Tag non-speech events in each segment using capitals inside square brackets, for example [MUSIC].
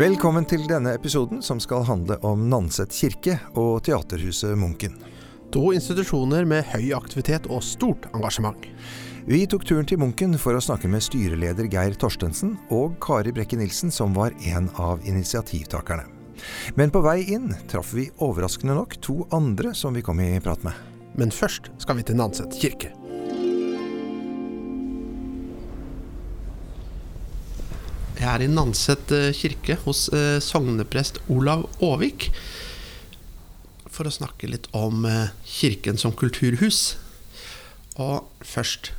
Velkommen til denne episoden som skal handle om Nanset kirke og Teaterhuset Munken. To institusjoner med høy aktivitet og stort engasjement. Vi tok turen til Munken for å snakke med styreleder Geir Torstensen og Kari Brekke Nilsen, som var en av initiativtakerne. Men på vei inn traff vi overraskende nok to andre som vi kom i prat med. Men først skal vi til Nanset kirke. Jeg er i Nanset eh, kirke hos eh, sogneprest Olav Aavik for å snakke litt om eh, kirken som kulturhus. Og først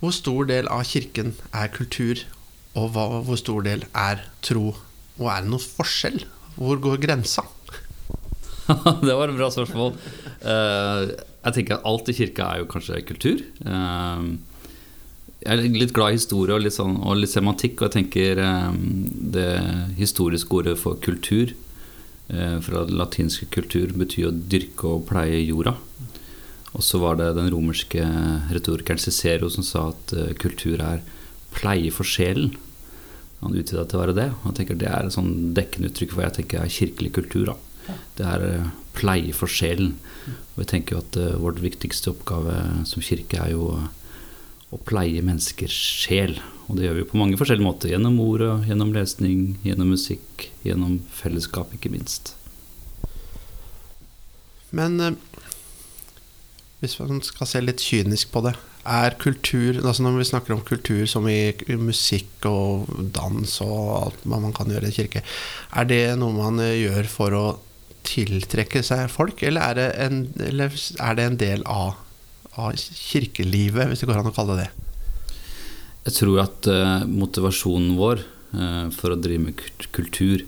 Hvor stor del av kirken er kultur, og hvor stor del er tro? Og er det noen forskjell? Hvor går grensa? [LAUGHS] det var et bra spørsmål. Jeg tenker at alt i kirka er jo kanskje kultur. Jeg er litt glad i historie og litt, sånn, og litt semantikk, og jeg tenker eh, det historiske ordet for kultur eh, fra latinske kultur betyr å dyrke og pleie jorda. Og så var det den romerske retorikeren Cicero som sa at kultur er pleie for sjelen. Han utvida til å være det. Og jeg tenker Det er et sånn dekkende uttrykk for hva jeg tenker er kirkelig kultur. Da. Det er pleie for sjelen. Og jeg tenker at uh, vårt viktigste oppgave som kirke er jo å pleie menneskers sjel. Og det gjør vi på mange forskjellige måter. Gjennom ordet, gjennom lesning, gjennom musikk, gjennom fellesskap, ikke minst. Men uh, hvis man skal se litt kynisk på det er kultur altså Når vi snakker om kultur som i, musikk og dans og alt man kan gjøre i kirke, er det noe man gjør for å tiltrekke seg folk, eller er det en, er det en del av, av, kirkelivet, hvis det går an å kalle det det? Jeg tror at uh, motivasjonen vår uh, for å drive med kultur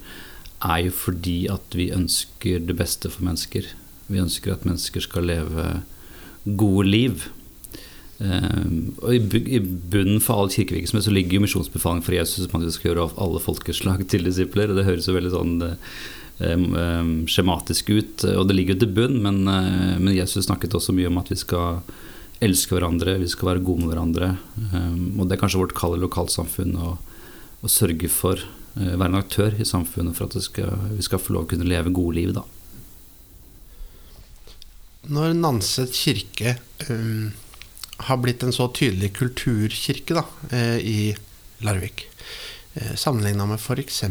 er jo fordi at vi ønsker det beste for mennesker. Vi ønsker at mennesker skal leve gode liv. Uh, og i, bunnen for all kirkevirksomhet så ligger jo misjonsbefalingen for Jesus om at vi skal gjøre alle folkeslag til disipler. og Det høres jo veldig sånn skjematisk ut, og det ligger jo til bunn, men, uh, men, Jesus snakket også mye om at vi skal elske hverandre, vi skal være gode med hverandre. og det er kanskje vårt kall i lokalsamfunn å, å sørge for være en aktør i samfunnet for at skal, vi skal få lov å kunne leve gode liv, da. Når Nanset kirke um har blitt en så tydelig kulturkirke da, eh, i Larvik, eh, sammenligna med f.eks.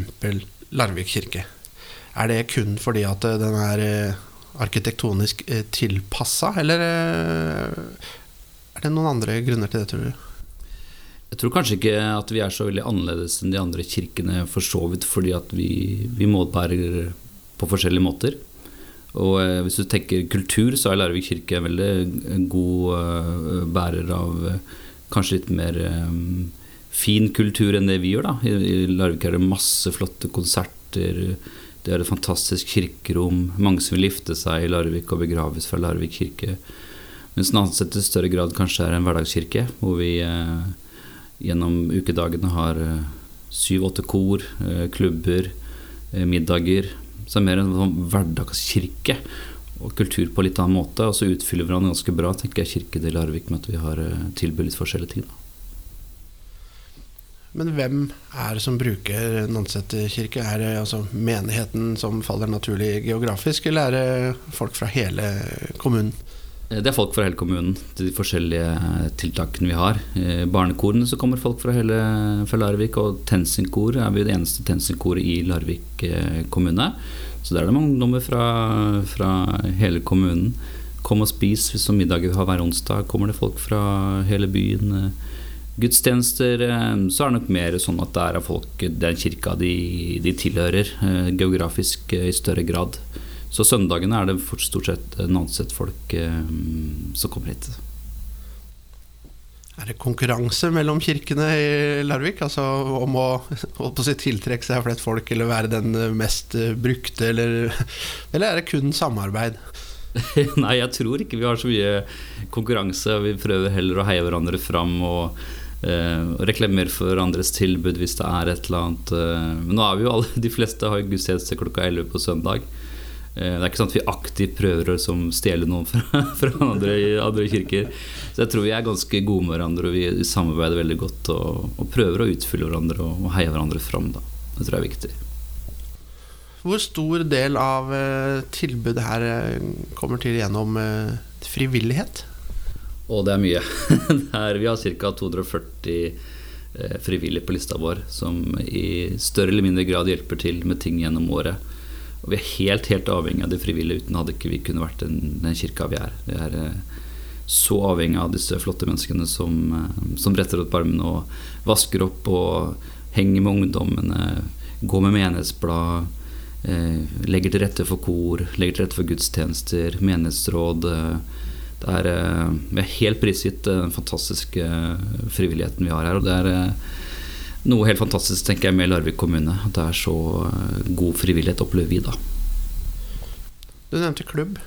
Larvik kirke. Er det kun fordi at eh, den er arkitektonisk tilpassa, eller er det noen andre grunner til det, tror du? Jeg tror kanskje ikke at vi er så veldig annerledes enn de andre kirkene for så vidt fordi at vi, vi målbærer på forskjellige måter. Og eh, hvis du tenker kultur, så er Larvik kirke en veldig god bærer av kanskje litt mer fin kultur enn det vi gjør. da. I, Larvik er det masse flotte konserter. Det er et fantastisk kirkerom. Mange som vil gifte seg i Larvik og begraves fra Larvik kirke. Mens Nanset i større grad kanskje er en hverdagskirke, hvor vi eh, gjennom ukedagene har syv-åtte kor, klubber, middager så det er mer en sånn hverdagskirke og kultur på litt annen måte. Og så utfyller hverandre ganske bra, tenker jeg, kirke til Larvik med at vi har eh, tilbudt litt forskjellige ting. Men hvem er det som bruker Nanset kirke? Er det altså menigheten som faller naturlig geografisk, eller er det folk fra hele kommunen? Eh, det er folk fra hele kommunen til de forskjellige tiltakene vi har. I eh, barnekorene så kommer folk fra hele fra Larvik, og TenSing-kor er vi det eneste TenSing-koret i Larvik eh, kommune. Så der er det mange ungdommer fra, fra, hele kommunen. Kom og spis som middag vi har hver onsdag. Kommer det folk fra hele byen. Gudstjenester så er det nok mer sånn at det er folk den kirka de, de tilhører, geografisk i større grad. Så søndagene er det stort sett Nanset-folk eh, som kommer hit. Er det konkurranse mellom kirkene i Larvik? Altså om å, [LAUGHS] å tiltrekke seg flest folk, eller være den mest brukte, eller, [LAUGHS] eller er det kun samarbeid? [LAUGHS] Nei, jeg tror ikke vi har så mye konkurranse. Vi prøver heller å heie hverandre fram og eh, reklamere for andres tilbud hvis det er et eller annet. Eh. Men nå er vi jo alle, [LAUGHS] de fleste har gudstjeneste klokka 11 på søndag. Eh, det er ikke sånn at vi aktivt prøver å stjele noen fra, [LAUGHS] fra andre, andre, kirker. Så jeg tror vi er ganske gode med hverandre, og vi samarbeider veldig godt og, og prøver å utfylle hverandre og, og heie hverandre fram. Da. Det tror jeg er viktig. Hvor stor del av tilbudet her kommer til gjennom frivillighet? Og det er mye. [LAUGHS] Det er, vi har ca. 240 eh, frivillige på lista vår som i større eller mindre grad hjelper til med ting gjennom året. Og vi er helt helt avhengig av de frivillige. Uten hadde ikke vi kunne vært den, den kirka vi er. Vi er eh, så avhengig av disse flotte menneskene som, eh, som bretter opp armene og vasker opp og henger med ungdommene, går med menighetsblad, eh, legger til rette for kor, legger til rette for gudstjenester, menighetsråd. Eh, er, eh, vi er helt prisgitt eh, den fantastiske frivilligheten vi har her. Og det er eh, noe helt fantastisk tenker jeg med Larvik kommune. At det er så god frivillighet, opplever vi da. Du nevnte klubb.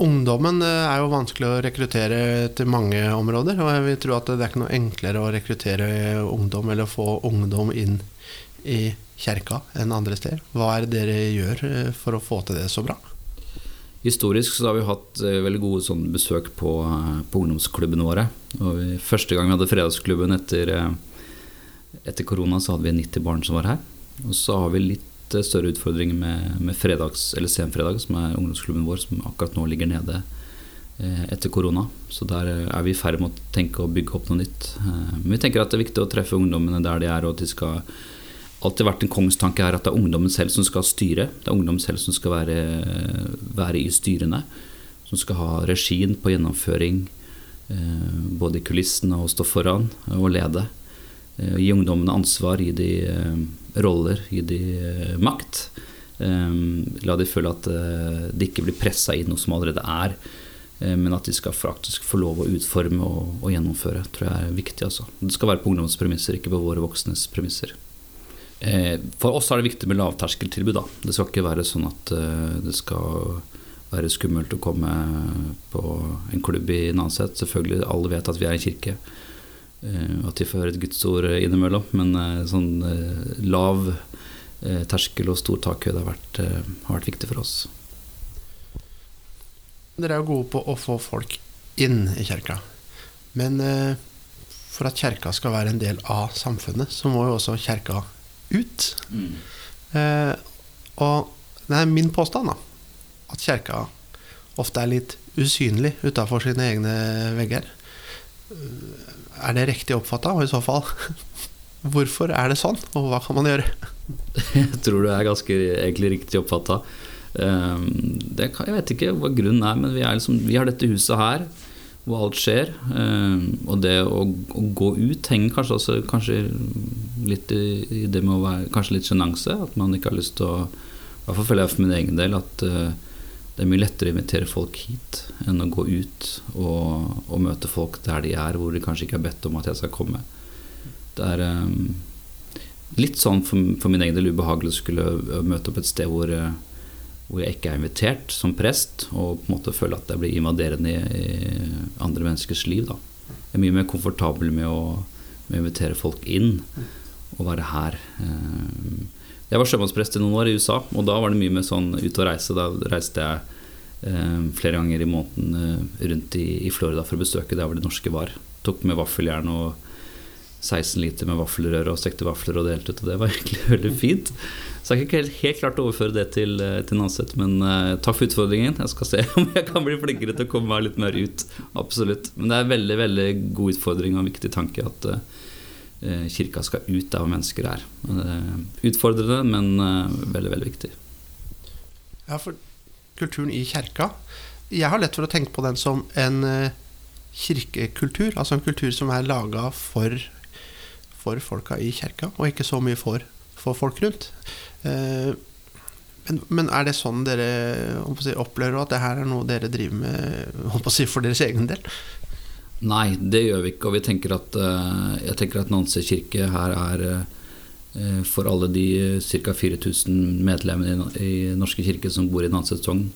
Ungdommen er jo vanskelig å rekruttere til mange områder. Og jeg vil tro at det er ikke noe enklere å rekruttere ungdom eller få ungdom inn i kjerka enn andre steder. Hva er det dere gjør for å få til det så bra? Historisk så har vi hatt veldig gode sånn besøk på, på ungdomsklubbene våre. Vi, første gang vi hadde fredagsklubben etter, etter korona, så hadde vi 90 barn som var her. Og så har vi litt større utfordringer med, med fredags, eller senfredag, som er ungdomsklubben vår, som akkurat nå ligger nede etter korona. Så der er vi i ferd med å tenke å bygge opp noe nytt. Men vi tenker at det er viktig å treffe ungdommene der de er, og at de skal alltid vært en kongstanke her at det er ungdommen selv som skal styre. Det er ungdommen selv som skal være, være i styrene. Som skal ha regien på gjennomføring, eh, både i kulissene og stå foran og lede. Eh, gi ungdommene ansvar, gi de eh, roller, gi de makt. La de føle at de ikke blir pressa i noe som allerede er. Men at de skal faktisk få lov å utforme og, og gjennomføre, tror jeg er viktig. Altså. Det skal være på ungdommens premisser, ikke på våre voksnes premisser. For oss er det viktig med lavterskeltilbud. Da. Det skal ikke være sånn at det skal være skummelt å komme på en klubb i Nanset. Selvfølgelig, alle vet at vi er en kirke. At de får et gudsord innimellom. Men sånn lav terskel og stor takhøyde har, har vært viktig for oss. Dere er jo gode på å få folk inn i kirka. Men for at kirka skal være en del av samfunnet, så må jo også kirka ut. Mm. Eh, og det er min påstand, da. At kirka ofte er litt usynlig utafor sine egne vegger. Er det riktig oppfatta, og i så fall [LAUGHS] hvorfor er det sånn, og hva kan man gjøre? [LAUGHS] Jeg tror det er ganske egentlig riktig oppfatta. Jeg vet ikke hva grunnen er, men vi, liksom, vi har dette huset her hvor alt skjer. Og det å, gå ut henger kanskje også kanskje litt i, det med å være kanskje litt sjenanse. At man ikke har lyst til å I hvert fall føler jeg for min egen del at det er mye lettere å invitere folk hit enn å gå ut og, og møte folk der de er, hvor de kanskje ikke har bedt om at jeg skal komme. Det er um, litt sånn for, for, min egen del ubehagelig å skulle møte opp et sted hvor, hvor jeg ikke er invitert som prest, og på en måte føler at jeg blir invaderende i, andre menneskers liv. Da. Jeg er mye mer komfortabel med å, med å invitere folk inn og være her. Um, jeg var sjømannsprest i noen år i USA, og da var det mye mer sånn ut og reise. Da reiste jeg eh, flere ganger i måneden eh, rundt i, Florida for å besøke der hvor det norske var. Tok med vaffeljern og 16 liter med vaffelrør og stekte vafler og delte ut, og det var [LAUGHS] egentlig veldig fint. Så jeg har ikke helt, helt klart å overføre det til, eh, til Nanset, men uh, takk for utfordringen. Jeg skal se [LAUGHS] om jeg kan bli flinkere til å komme meg litt mer ut. Absolutt. Men det er en veldig, veldig god utfordring og en viktig tanke at uh, kirka skal ut der hvor mennesker er. Utfordrende, men veldig, veldig viktig. Ja, for kulturen i kirka Jeg har lett for å tenke på den som en kirkekultur. Altså en kultur som er laga for, for folka i kirka, og ikke så mye for, for folk rundt. Men, men, er det sånn dere si, opplever at det her er noe dere driver med si, for deres egen del? Nei, det gjør vi ikke. Og vi tenker at, uh, jeg tenker at Nanse kirke her er uh, for alle de ca. 4000 medlemmene i, i Norske kirke som bor i Nanset sogn.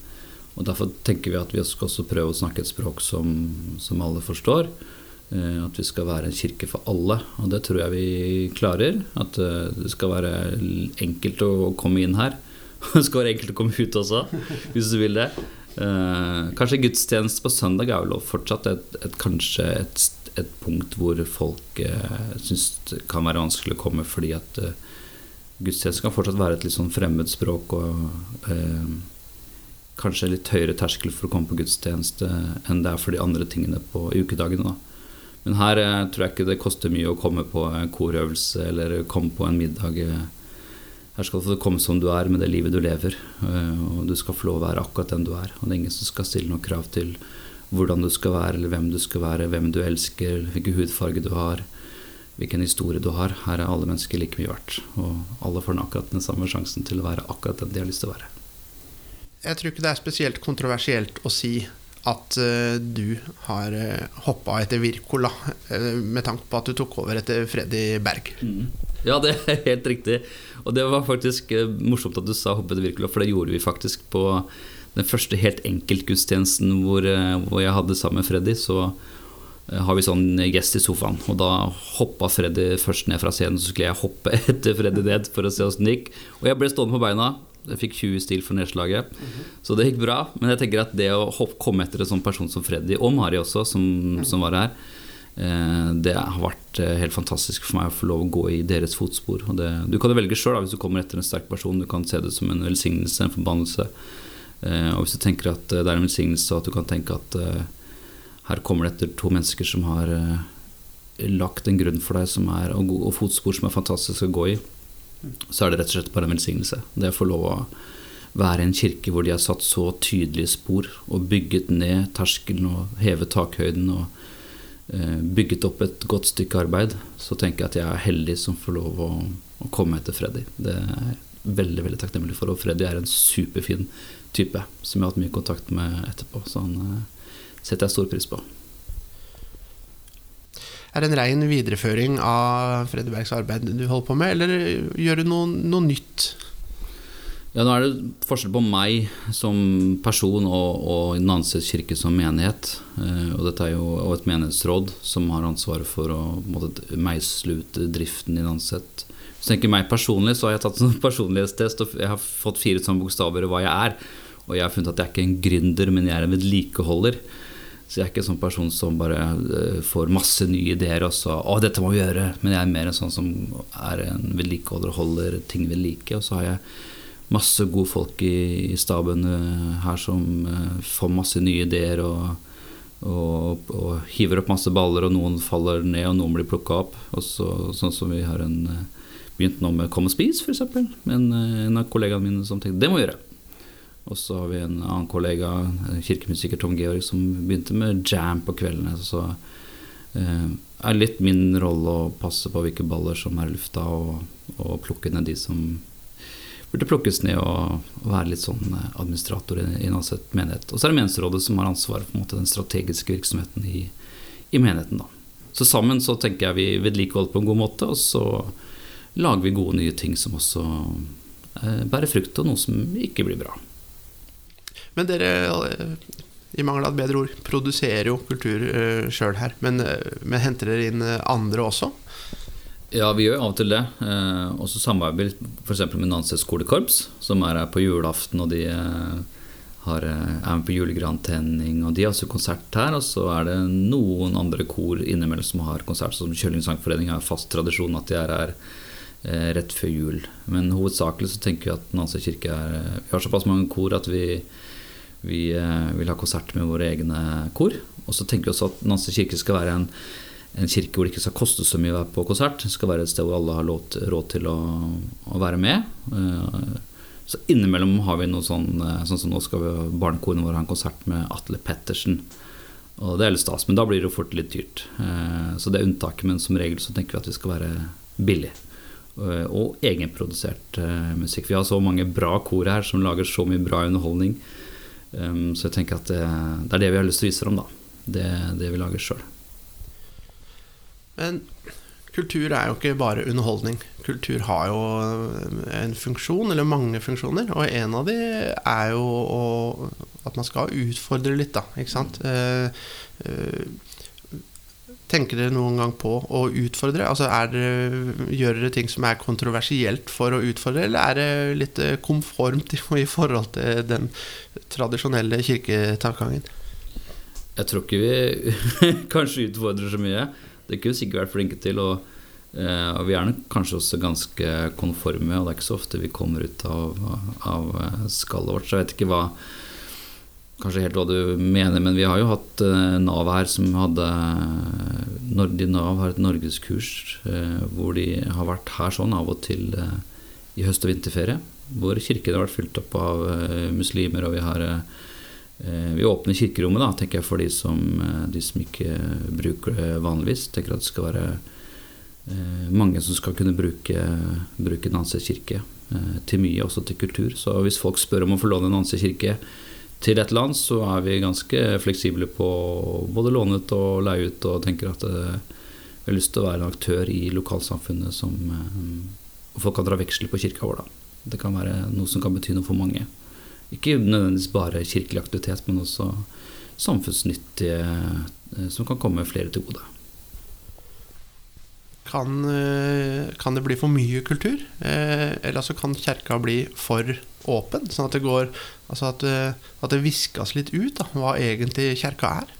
Og Derfor tenker vi at vi skal også prøve å snakke et språk som, som alle forstår. Uh, at vi skal være en kirke for alle. Og det tror jeg vi klarer. At det skal være enkelt å komme inn her. [LAUGHS] det skal være enkelt å komme ut også, hvis du vil det. Eh, kanskje gudstjeneste på søndag er vel fortsatt et, et kanskje et, et, punkt hvor folk eh, syns det kan være vanskelig å komme fordi at eh, gudstjeneste kan fortsatt være et litt sånn fremmedspråk og eh, kanskje litt høyere terskel for å komme på gudstjeneste enn det er for de andre tingene på ukedagene. da. Men her eh, tror jeg ikke det koster mye å komme på en korøvelse eller komme på en middag. Her skal du få komme som du er med det livet du lever, eh, og du skal få lov å være akkurat den du er. Og det er ingen som skal stille noen krav til hvordan du skal være, eller hvem du skal være, hvem du elsker, hvilken hudfarge du har, hvilken historie du har. Her er alle mennesker like mye verdt, og alle får akkurat den samme sjansen til å være akkurat den de har lyst til å være. Jeg tror ikke det er spesielt kontroversielt å si at uh, du har eh, hoppa etter Wirkola, uh, med tanke på at du tok over etter Freddy Berg. Mm. Ja, det er helt riktig. Og det var faktisk morsomt at du sa hoppe etter Wirkola, for det gjorde vi faktisk på den første helt enkeltgudstjenesten hvor, hvor jeg hadde sammen med Freddy. Så har vi sånn gjest i sofaen. Og da hoppa Freddy først ned fra scenen, så skulle jeg hoppe [LAUGHS] etter Freddy ned for å se åssen det gikk. Og jeg ble stående på beina. Jeg fikk 20 stil for nedslaget. Mm -hmm. Så det gikk bra. Men jeg tenker at det å hoppe, komme etter en sånn person som Freddy, og Mari også, som, som var her, eh, det har vært eh, helt fantastisk for meg å få lov å gå i deres fotspor. Det, du kan jo velge sjøl hvis du kommer etter en sterk person. Du kan se det som en velsignelse, en forbannelse. Eh, og hvis du tenker at det er en velsignelse, og at du kan tenke at her kommer det etter to mennesker som har lagt en grunn for deg som er, og, og fotspor som er fantastisk å gå i så er det rett og slett bare en velsignelse. Det å få lov å være i en kirke hvor de har satt så tydelige spor og bygget ned terskelen og hevet takhøyden og eh, bygget opp et godt stykke arbeid, så tenker jeg at jeg er heldig som får lov å, å komme etter Freddy. Det er jeg veldig veldig takknemlig for. Og Freddy er en superfin type som jeg har hatt mye kontakt med etterpå. Så han eh, setter jeg stor pris på er en rein videreføring av Freddy Bergs arbeid du holder på med, eller gjør du noe, noe nytt? Ja, Nå er det forskjell på meg som person og, og Nanses kirke som menighet. Eh, og dette er jo et menighetsråd som har ansvaret for å måtte, meisle ut driften i Nanset. Hvis du tenker meg personlig, så har jeg tatt en [LAUGHS] personlighetstest, og jeg har fått fire sånne bokstaver i hva jeg er. Og jeg har funnet at jeg er ikke en gründer, men jeg er en vedlikeholder. Så jeg er ikke en sånn person som bare uh, får masse nye ideer og så 'Å, dette må vi gjøre'. Men jeg er mer en sånn som er en vedlikeholder og holder ting ved like. Og så har jeg masse gode folk i, i staben uh, her som uh, får masse nye ideer og, og, og, hiver opp masse baller, og noen faller ned, og noen blir plukka opp. Og så, sånn som vi har en, begynt nå med Kom og spis, f.eks. En, en av kollegaene mine som tenkte det må vi gjøre. Og så har vi en annen kollega, kirkemusiker Tom Georg, som begynte med jam på kveldene. Så eh, er litt min rolle å passe på hvilke baller som er i lufta, og, og, plukke ned de som burde plukkes ned, og være litt sånn eh, administrator i, en menighet. Og så er det menighetsrådet som har ansvaret for den strategiske virksomheten i, i menigheten. da. Så sammen så tenker jeg vi vedlikeholder på en god måte, og så lager vi gode nye ting som også eh, bærer frukt, og noe som ikke blir bra. Men dere, i mangel av et bedre ord, produserer jo kultur uh, sjøl her. Men, uh, men, henter dere inn andre også? Ja, vi gjør av og til det. Eh, og så samarbeider vi f.eks. med Nanses skolekorps, som er her på julaften, og de eh, har, er med på julegrantenning. Og de har også konsert her. Og så er det noen andre kor innimellom som har konsert, som Kjøling sangforening har fast tradisjon at de er her eh, rett før jul. Men hovedsakelig så tenker vi at Nanset kirke er Vi har såpass mange kor at vi vi eh, vil ha konsert med våre egne kor. Og så tenker vi også at Nansen kirke skal være en, en, kirke hvor det ikke skal koste så mye å være på konsert. Det skal være et sted hvor alle har råd til å, å være med. Eh, så innimellom har vi noe sånn eh, Sånn som nå skal vi barnekorene våre ha en konsert med Atle Pettersen. Og det er litt stas, men da blir det jo fort litt dyrt. Så det er unntaket, men som regel så tenker vi at vi skal være billig. Og egenprodusert musikk. Vi har så mange bra kor her som lager så mye bra underholdning. Um, så jeg tenker at det, det, er det vi har lyst til å vise dem, da. Det, det vi lager sjøl. Men kultur er jo ikke bare underholdning. Kultur har jo en funksjon, eller mange funksjoner. Og en av de er jo å, at man skal utfordre litt, da. Ikke sant? Uh, uh, Tenker dere noen gang på å utfordre? Altså dere, Gjør dere ting som er kontroversielt for å utfordre, eller er det litt eh, konformt i forhold til den tradisjonelle kirketankegangen? Jeg tror ikke vi [LAUGHS] kanskje utfordrer så mye. Det kunne vi sikkert vært flinke til. Og Eh, og vi er nok kanskje også ganske konforme, og det er ikke så ofte vi kommer ut av, av eh, skallet vårt. Så jeg vet ikke hva kanskje helt hva du mener, men vi har jo hatt uh, Nav her som hadde Nordi Nav har et norgeskurs uh, hvor de har vært her sånn av og til uh, i høst- og vinterferie. Hvor kirken har vært fylt opp av muslimer, og vi har vi åpner kirkerommet, da, tenker jeg, for de som, de som ikke bruker det vanligvis. Tenker at det skal være mange som skal kunne bruke, bruke Nanse kirke til mye, også til kultur. Så hvis folk spør om å få låne Nanse kirke til et land, så er vi ganske fleksible på både låne ut og leie ut, og tenker at eh, vi har lyst til å være en aktør i lokalsamfunnet som eh, folk kan dra veksel på kirka vår. Da. Det kan være noe som kan bety noe for mange. Ikke nødvendigvis bare kirkelig aktivitet, men også samfunnsnyttige eh, som kan komme flere til gode. Kan, kan, det bli for mye kultur? Eller altså kan kirka bli for åpen? Sånn at det går Altså at, at det viskes litt ut da, hva egentlig kirka er?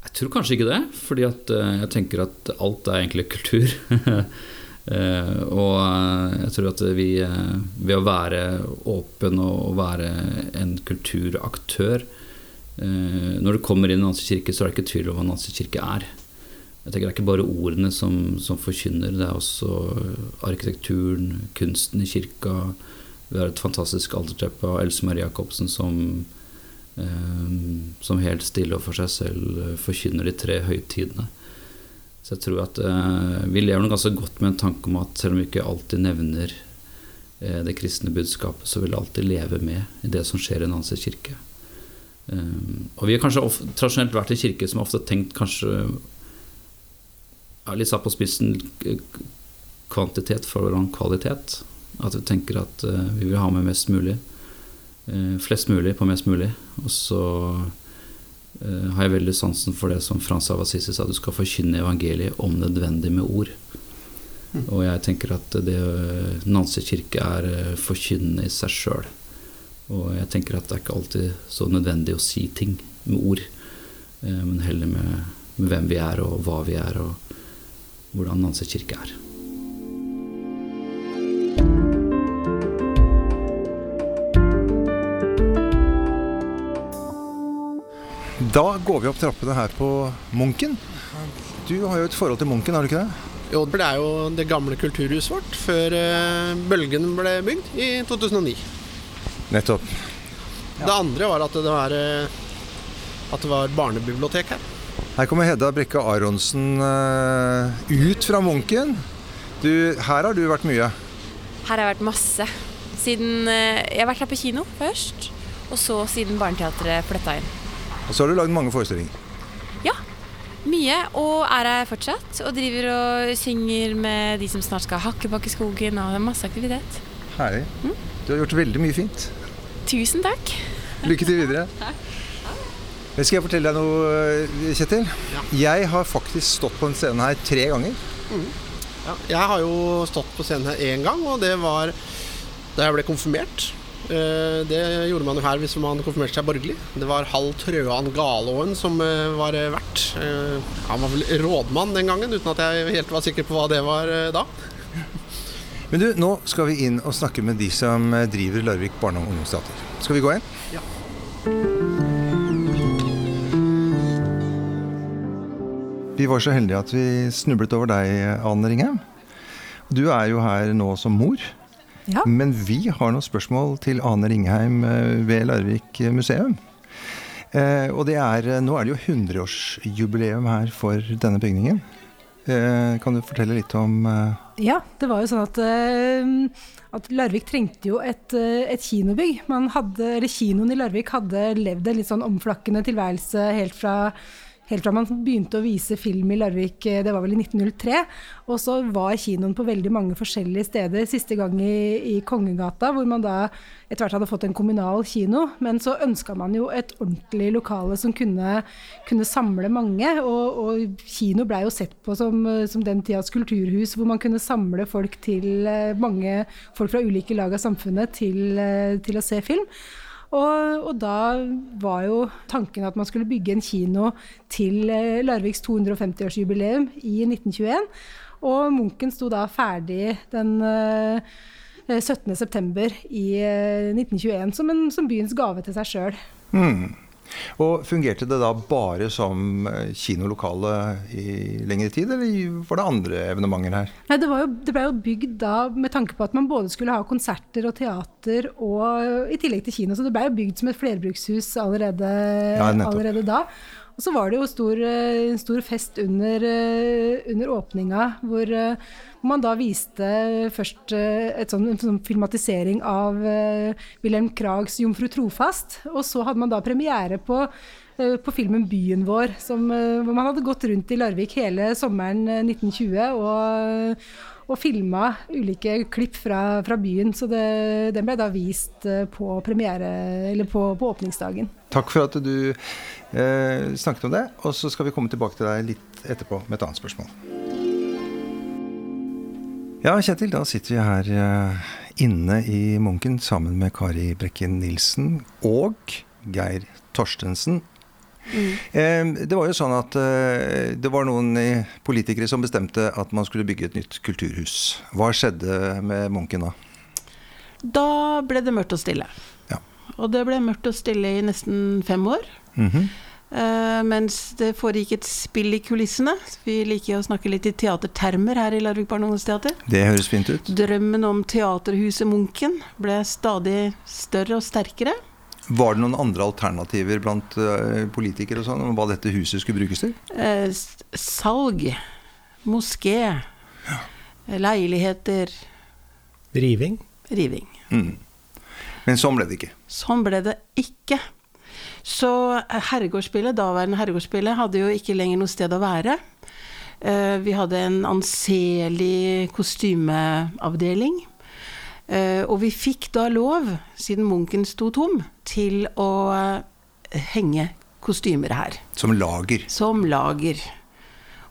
Jeg tror kanskje ikke det. Fordi at eh, jeg tenker at alt er egentlig kultur. [LAUGHS] Eh, og eh, jeg tror at vi ved å være åpen og være en kulturaktør Når du kommer inn i annen kirke, så er det ikke tvil om hva Nancy kirke er. Jeg tenker Det er ikke bare ordene som, som forkynner, det er også arkitekturen, kunsten i kirka, vi har et fantastisk alterteppe av Else Marie Jacobsen som, eh, som helt stille og for seg selv eh, forkynner de tre høytidene. Så jeg tror at eh, vi lever nok ganske godt med en tanke om at selv om vi ikke alltid nevner eh, det kristne budskapet, så vil det alltid leve med i det som skjer i Nancy kirke. Eh, og vi har kanskje tradisjonelt vært en kirke som ofte har tenkt kanskje ja, litt satt på spissen kvantitet foran kvalitet. At vi tenker at uh, vi vil ha med mest mulig. Uh, flest mulig på mest mulig. Og så uh, har jeg veldig sansen for det som Frans av Assisi sa, du skal forkynne evangeliet om nødvendig med ord. Mm. Og jeg tenker at det Nancy kirke er forkynnende i seg sjøl. Og jeg tenker at det er ikke alltid så nødvendig å si ting med ord, men heller med, med hvem vi er, og hva vi er, og hvordan Nancy kirke er. Da går vi opp trappene her på Munken. Du har jo et forhold til Munken, har du ikke det? Jo, det er jo det gamle kulturhuset vårt før uh, Bølgen ble bygd i 2009. Nettopp. Ja. Det andre var at det var, uh, at det var barnebibliotek her. Her kommer Hedda Brekke Aronsen uh, ut fra Munken. Du, her har du vært mye? Her har jeg vært masse. Siden Jeg har vært her på kino først, og så siden Barneteatret flytta inn. Og så har du lagd mange forestillinger. Ja. Mye. Og er her fortsatt. Og driver og synger med de som snart skal hakke bak i skogen. Og det er masse aktivitet. Herlig. Mm? Du har gjort veldig mye fint. Tusen takk. Lykke til videre. [LAUGHS] Skal jeg fortelle deg noe, Kjetil? Ja. Jeg har faktisk stått på en scene her tre ganger. Mm. Ja, jeg har jo stått på scenen her én gang, og det var da jeg ble konfirmert. Eh, det gjorde man jo her hvis man konfirmerte seg borgerlig. Det var Hall Trøan Galåen som eh, var eh, vert. Han var vel rådmann den gangen, uten at jeg helt var sikker på hva det var da. [LAUGHS] Men du, nå skal vi inn og snakke med de som driver Larvik barne- og ungdomsteater. Skal vi gå inn? Ja. Vi var så heldige at vi snublet over deg, Anne Ringheim. Du er jo her nå som mor. Ja. Men vi har noen spørsmål til Ane Ringheim eh, ved Larvik museum. Eh, og det er, eh, nå er det jo 100-årsjubileum her for denne bygningen. Eh, kan du fortelle litt om eh... Ja, det var jo sånn at, eh, at Larvik trengte jo et, et kinobygg. Hadde, eller Kinoen i Larvik hadde levd en litt sånn omflakkende tilværelse helt fra helt fra man begynte å vise film i Larvik, eh, det var vel i 1903. Og så var kinoen på veldig mange forskjellige steder. Siste gang i, i Kongegata, hvor man da etter hvert hadde fått en kommunal kino. Men så ønska man jo et ordentlig lokale som kunne, kunne samle mange. Og, og kino blei jo sett på som, som, den tidas kulturhus, hvor man kunne samle folk til eh, mange folk fra ulike lag av samfunnet til, eh, til å se film. Og, og, da var jo tanken at man skulle bygge en kino til eh, Larviks 250-årsjubileum i 1921. Og Munken sto da ferdig den eh, 17.9. i eh, 1921 som, som byens gave til seg sjøl. Mm. Og Fungerte det da bare som eh, kinolokale i lengre tid, eller var det andre evenementer her? Nei, det, var jo, det ble jo bygd da med tanke på at man både skulle ha konserter og teater og i tillegg til kino. Så det ble jo bygd som et flerbrukshus allerede, Ja, allerede da. Og så var det jo stor, eh, en stor fest under, eh, under åpninga, hvor eh, man da viste først sånn, en sånn filmatisering av Wilhelm Krags 'Jomfru Trofast'. Og så hadde man da premiere på, på filmen 'Byen vår', som, eh, hvor man hadde gått rundt i Larvik hele sommeren eh, 1920 og, og filma ulike klipp fra, fra byen. Så det, den ble da vist eh, på premiere, på, på åpningsdagen. Takk for at du eh, snakket om det, og så skal vi komme tilbake til deg litt etterpå med et annet spørsmål. Ja, Kjetil, da sitter vi her eh, inne i Munken sammen med Kari Brekken Nilsen og Geir Torstensen. Eh, det var jo sånn at eh, det var noen eh, politikere som bestemte at man skulle bygge et nytt kulturhus. Hva skjedde med Munken da? Da ble det mørkt og stille. Ja. Og det ble mørkt og stille i nesten fem år. Mm -hmm. Uh, mens det foregikk et spill i kulissene. Vi liker å snakke litt i teatertermer her i Larvik barne- og ungdomsteater. Det høres fint ut. Drømmen om teaterhuset Munken ble stadig større og sterkere. Var det noen andre alternativer blant eh, politikere og sånn om hva dette huset skulle brukes til? Eh, salg, moské, leiligheter, Riving? riving. Mm. Men sånn ble det ikke. Sånn ble det ikke. Så herregårdsspillet, daværende herregårdsspillet, hadde jo ikke lenger noe sted å være. Eh, Vi hadde en anselig kostymeavdeling. Eh, Og vi fikk da lov, siden Munken sto tom, til å eh, henge kostymer her. Som lager. Som lager.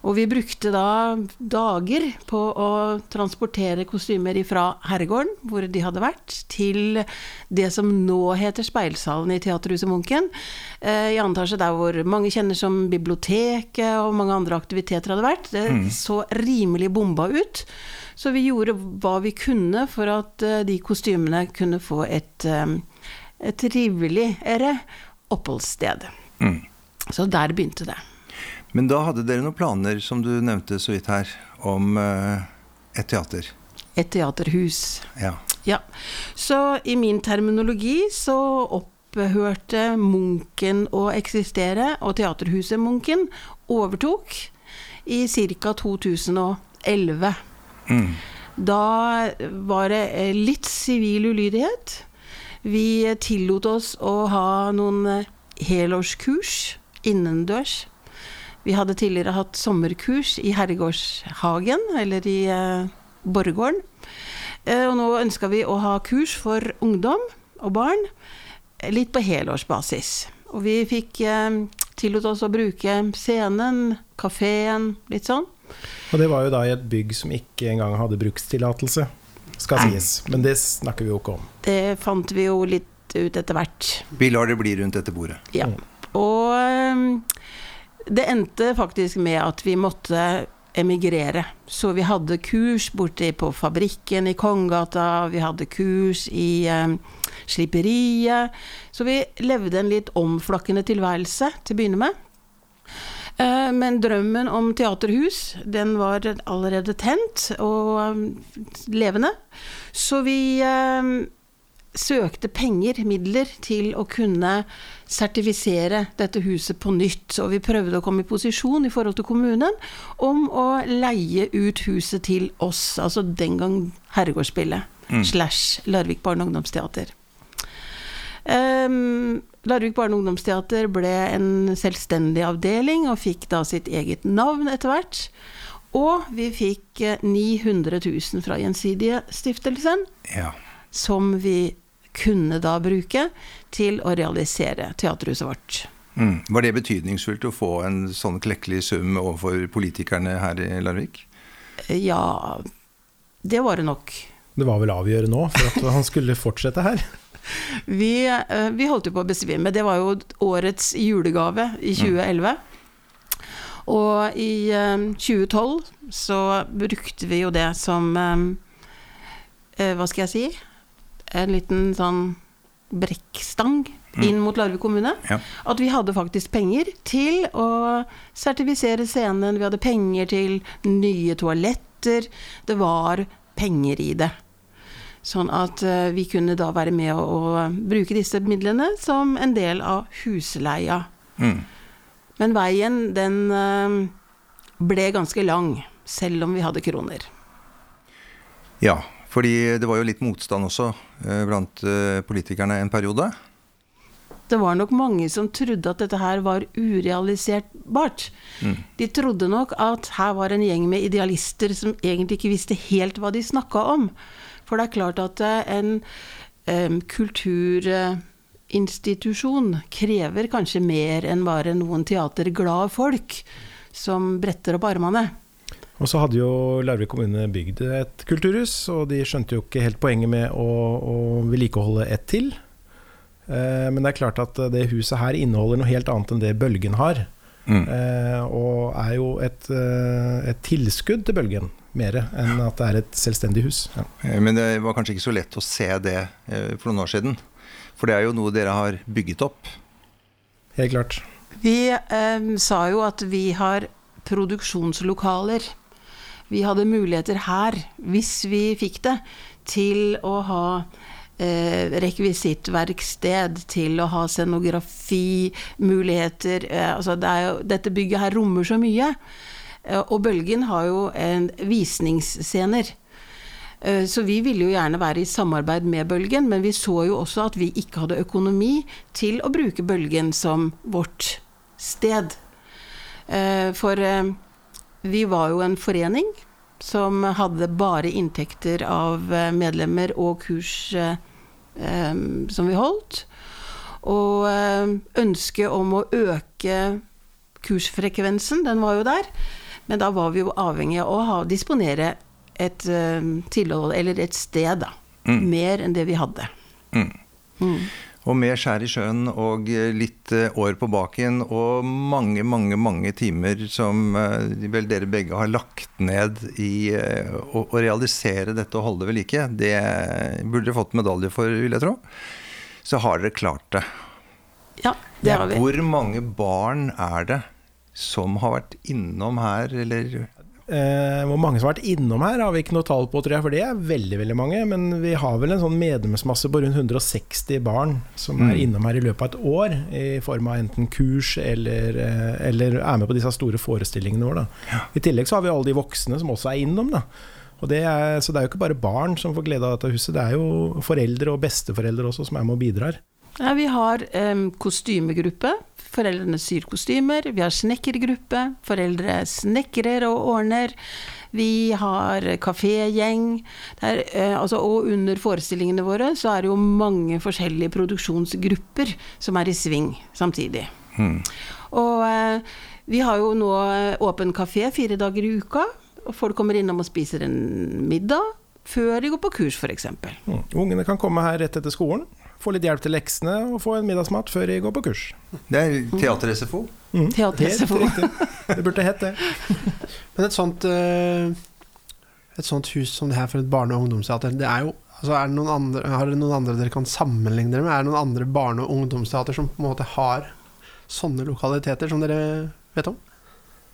Og vi brukte da dager på å transportere kostymer fra herregården, hvor de hadde vært, til det som nå heter Speilsalen i Teaterhuset Munken. Eh, I andre etasje der hvor mange kjenner som biblioteket og mange andre aktiviteter hadde vært. Det så rimelig bomba ut. Så vi gjorde hva vi kunne for at eh, de kostymene kunne få et, eh, et triveligere oppholdssted. Mm. Så der begynte det. Men da hadde dere noen planer, som du nevnte så vidt her, om eh, et teater. Et teaterhus. Ja. Ja. Så i min terminologi så opphørte Munken å eksistere, og Teaterhuset Munken overtok i ca. 2011. Mm. Da var det eh, litt sivil ulydighet. Vi tillot oss å ha noen eh, helårskurs innendørs. Vi hadde tidligere hatt sommerkurs i Herregårdshagen, eller i eh, Borregaarden. Eh, og nå ønska vi å ha kurs for ungdom og barn, eh, litt på helårsbasis. Og vi fikk eh, tillot oss å bruke scenen, kafeen, litt sånn. Og det var jo da i et bygg som ikke engang hadde brukstillatelse, skal Nei. sies. Men det snakker vi jo ikke om. Det fant vi jo litt ut etter hvert. Vi lar det bli rundt dette bordet. Ja. Og øhm, det endte faktisk med at vi måtte emigrere. Så vi hadde kurs borte på fabrikken i Kongegata, vi hadde kurs i eh, Slipperiet. Så vi levde en litt omflakkende tilværelse til å begynne med. Eh, Men drømmen om teaterhus, den var allerede tent og øhm, levende. Så vi øhm, søkte penger, midler, til å kunne sertifisere dette huset på nytt. Og vi prøvde å komme i posisjon i forhold til kommunen om å leie ut huset til oss, altså den gang Herregårdsspillet, slash Larvik barne- og ungdomsteater. Um, Larvik barne- og ungdomsteater ble en selvstendig avdeling og fikk da sitt eget navn etter hvert. Og vi fikk eh, 900 000 fra Gjensidige stiftelsen Ja. Som vi kunne da bruke til å realisere teaterhuset vårt. Mm. Var det betydningsfullt å få en sånn klekkelig sum overfor politikerne her i Larvik? Ja, det var det nok. Det var vel avgjørende nå for at [LAUGHS] han skulle fortsette her. Vi, eh, vi holdt jo på å besvime. Det var jo årets julegave i 2011. Og i eh, 2012 så brukte vi jo det som eh, eh, Hva skal jeg si? En liten sånn brekkstang inn mot Larvik kommune. Ja. At vi hadde faktisk penger til å sertifisere scenen. Vi hadde penger til nye toaletter. Det var penger i det. Sånn at eh, vi kunne da være med å, å bruke disse midlene som en del av husleia. Mm. Men veien, den eh, ble ganske lang, selv om vi hadde kroner. Ja, fordi det var jo litt motstand også eh, blant eh, politikerne en periode. Det var nok mange som trodde at dette her var urealiserbart. De trodde nok at her var en gjeng med idealister som egentlig ikke visste helt hva de snakka om. For det er klart at eh, en em, kulturinstitusjon krever kanskje mer enn bare noen teaterglade folk som bretter opp armene. Og så hadde jo Larvik kommune bygd et kulturhus, og de skjønte jo ikke helt poenget med å, å vedlikeholde ett til. Eh, men det er klart at det huset her inneholder noe helt annet enn det Bølgen har. Mm. Eh, og er jo et, eh, et tilskudd til Bølgen, mer enn at det er et selvstendig hus. Ja. Eh, Men det var kanskje ikke så lett å se det eh, for noen år siden. For det er jo noe dere har bygget opp. Helt klart. Vi eh, sa jo at vi har produksjonslokaler. Vi hadde muligheter her, hvis vi fikk det, til å ha eh, rekvisittverksted, til å ha scenografimuligheter. Eh, altså det jo, dette bygget her rommer så mye. Eh, og Bølgen har jo en visningsscener. Eh, Så vi ville jo gjerne være i samarbeid med Bølgen, men vi så jo også at vi ikke hadde økonomi til å bruke Bølgen som vårt sted. Eh, For eh, vi var jo en forening som hadde bare inntekter av eh, medlemmer og kurs eh, eh, som vi holdt. Og eh, ønsket om å øke kursfrekvensen, den var jo der. Men da var vi jo avhengig av å ha, disponere et eh, tilhold, eller et sted, da. Mer enn det vi hadde. Mm. Mm. Og med skjær i sjøen og eh, litt eh, år på baken og mange, mange, mange timer som eh, vel dere begge har lagt ned i å, å realisere dette og holde det ved like, det burde dere fått medalje for, vil jeg tro. Så har dere klart det. Ja, det har vi. Hvor mange barn er det som har vært innom her, eller Eh, hvor mange som har vært innom her, har vi ikke noe tall på, tror jeg, for det er veldig veldig mange. Men vi har vel en sånn medlemsmasse på rundt 160 barn som er Mm. innom her i løpet av et år. I form av enten kurs eller, eh, eller er med på disse store forestillingene våre. Da. I tillegg så har vi alle de voksne som også er innom. Da. Og det er, så det er jo ikke bare barn som får glede av dette huset, det er jo foreldre og besteforeldre også som er med og bidrar. Ja, vi har em, kostymegruppe. Foreldrene syr kostymer. Vi har snekkergruppe. Foreldre snekrer og ordner. Vi har kafégjeng. Det er, eh, altså, og under forestillingene våre så er det jo mange forskjellige produksjonsgrupper som er i sving samtidig. Hmm. Og eh, vi har jo nå eh, åpen kafé fire dager i uka. Og folk kommer innom og spiser en middag før de går på kurs, f.eks. Mm. Ungene kan komme her rett etter skolen, få litt hjelp til leksene og få en middagsmat før de går på kurs. Det er teater-SFO. Mm. Teater-SFO. Det burde hett det. [LAUGHS] Men et sånt, eh, et sånt hus som det her for et barne- og ungdomsteater, det er jo altså er det noen andre, Har dere noen andre dere kan sammenligne dere med? Er det noen andre barne- og ungdomsteater som på en måte har sånne lokaliteter som dere vet om?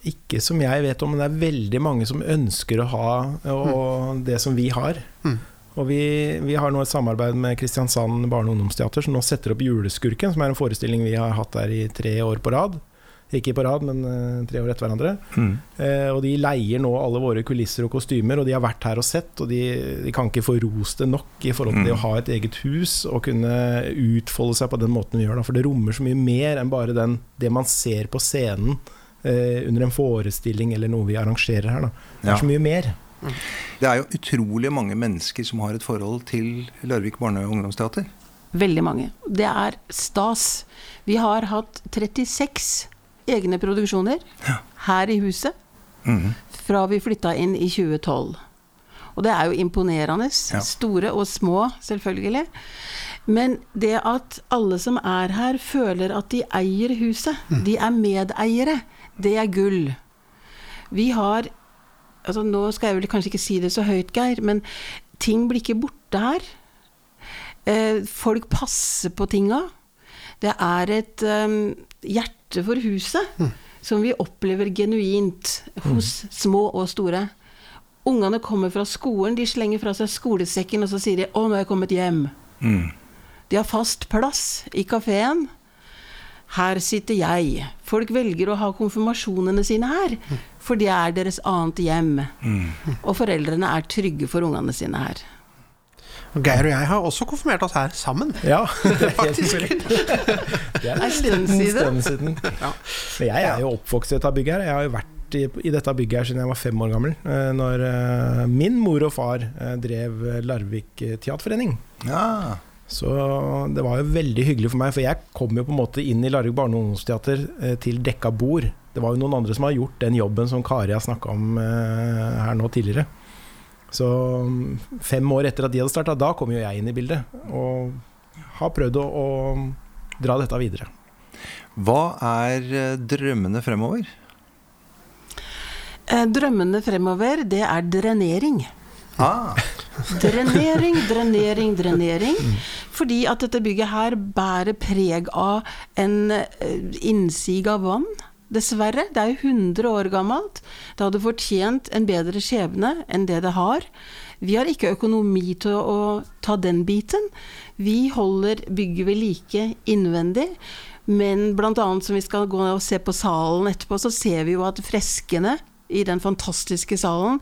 Ikke som jeg vet om, men det er veldig mange som ønsker å ha og det som vi har. Mm. Og vi, vi har nå et samarbeid med Kristiansand barne- og ungdomsteater, som nå setter opp Juleskurken, som er en forestilling vi har hatt der i tre år på rad. Ikke på rad, men eh, tre år etter hverandre. Mm. Eh, og de leier nå alle våre kulisser og kostymer, og de har vært her og sett, og de, de kan ikke få rost det nok i forhold til mm. å ha et eget hus og kunne utfolde seg på den måten vi gjør. Da. For det rommer så mye mer enn bare den, det man ser på scenen eh, under en forestilling eller noe vi arrangerer her. Da. Det Ja. er så mye mer. Det er jo utrolig mange mennesker som har et forhold til Larvik barne- og ungdomsteater. Veldig mange. Det er stas. Vi har hatt 36 egne produksjoner her i huset Mhm. fra vi flytta inn i 2012. Og det er jo imponerende. Ja. Store og små, selvfølgelig. Men det at alle som er her, føler at de eier huset, de er medeiere, det er gull. Vi har altså Nå skal jeg vel kanskje ikke si det så høyt, Geir, men ting blir ikke borte her. Eh, folk passer på tinga. Det er et um, hjerte for huset som vi opplever genuint hos små og store. Ungene kommer fra skolen, de slenger fra seg skolesekken, og så sier de 'Å, nå er jeg kommet hjem'. De har fast plass i kafeen. Her sitter jeg. Folk velger å ha konfirmasjonene sine her, for det er deres annet hjem. Og foreldrene er trygge for ungene sine her. Geir og jeg har også konfirmert oss her sammen. Ja, [LAUGHS] det er helt Faktisk. Det er En stund siden. Men jeg er jo oppvokst i dette bygget her. Jeg har jo vært i, i dette bygget her siden jeg var fem år gammel. eh, Når eh, min mor og far eh, drev Larvik Teaterforening. Ja. Så det var jo veldig hyggelig for meg, for jeg kom jo på en måte inn i Larvik barne- og ungdomsteater til dekka bord. Det var jo noen andre som har gjort den jobben som Kari har snakka om eh, her nå tidligere. Så mm, fem år etter at de hadde starta, da kom jo jeg inn i bildet. Og har prøvd å, å dra dette videre. Hva er eh, drømmene fremover? Eh, Drømmene fremover, det er drenering. Ah, [LAUGHS] Drenering, drenering, drenering. Fordi at dette bygget her bærer preg av en eh, innsig av vann. Dessverre. Det er jo 100 år gammelt. Det hadde fortjent en bedre skjebne enn det det har. Vi har ikke økonomi til å ta den biten. Vi holder bygget ved like innvendig. Men annet som vi skal gå og se på salen etterpå, så ser vi jo at freskene i den fantastiske salen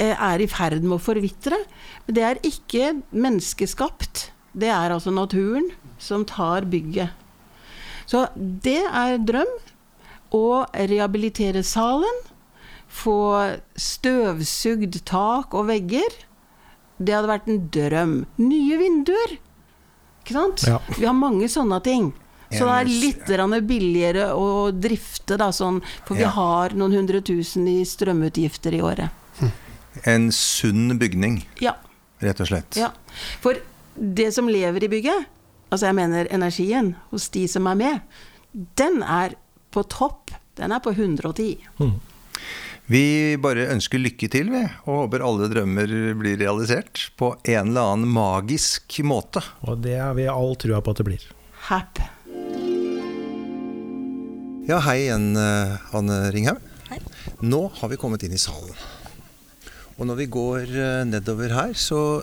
eh, er i ferd med å forvitre. Det er ikke menneskeskapt. Det er altså naturen som tar bygget. Så det er drøm. Å rehabilitere salen. Få støvsugd tak og vegger. Det hadde vært en drøm. Nye vinduer. Ikke sant? Ja. Vi har mange sånne ting. Så det er litt billigere å drifte, da, sånn, for vi Ja. har noen hundre tusen i strømutgifter i året. en sunn bygning, Ja. rett og slett. Ja, for det som lever i bygget, altså jeg mener energien hos de som er med, den er på topp. Den er på 110. Vi bare ønsker lykke til, vi, og håper alle drømmer blir realisert på en eller annen magisk måte. Og det har vi all trua på at det blir. Happ. Ja, hei igjen, eh, Anne Ringhaug. Hei. Nå har vi kommet inn i salen. Og når vi går eh, nedover her, så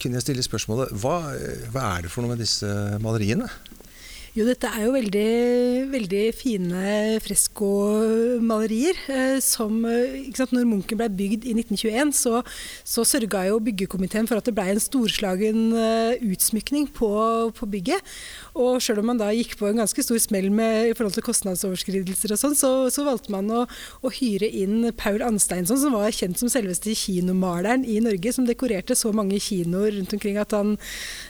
kunne jeg stille spørsmålet hva, eh, hva er det for noe med disse maleriene? Jo, dette er jo veldig, veldig fine freskomalerier. Eh, som, eh, sant, når Munken ble bygd i 1921, så, så sørga jo byggekomiteen for at det ble en storslagen eh, utsmykning på, på bygget. Og sjøl om man da gikk på en ganske stor smell med, i forhold til kostnadsoverskridelser og sånn, så, så valgte man å, å hyre inn Paul Ansteinsson, som var kjent som selveste kinomaleren i Norge, som dekorerte så mange kinoer rundt omkring at han,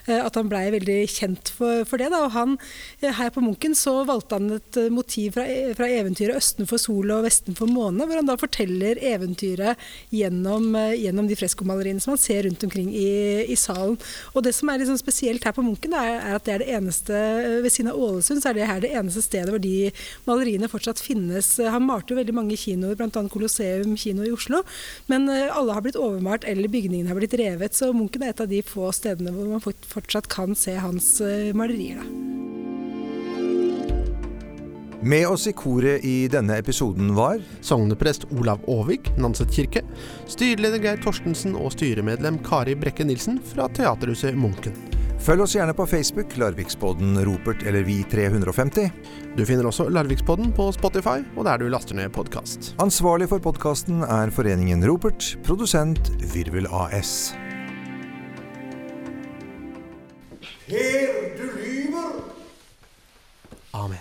eh, at han blei veldig kjent for, for det. Da. Og han, eh, her på Munken så valgte han et eh, motiv fra, fra eventyret 'Østen for sol og vesten for måne', hvor han da forteller eventyret gjennom, gjennom de freskomaleriene som man ser rundt omkring i, i salen. Og det som er liksom spesielt her på Munken, er, er at det er det eneste ved siden av Ålesund, så er det her det eneste stedet hvor de maleriene fortsatt finnes. Han malte jo veldig mange kinoer, bl.a. Colosseum kino i Oslo, men eh, alle har blitt overmalt eller bygningene har blitt revet, så Munken er et av de få stedene hvor man fortsatt kan se hans eh, malerier. da. Med oss i koret i denne episoden var Sogneprest Olav Aavik, Nanset kirke. Styreleder Geir Torstensen og styremedlem Kari Brekke Nilsen fra Teaterhuset Munken. Følg oss gjerne på Facebook, Larvikspodden, Ropert eller Vi350. Du finner også Larvikspodden på Spotify og der du laster ned podkast. Ansvarlig for podkasten er Foreningen Ropert, produsent Virvel AS. Per, du lyver! Amen.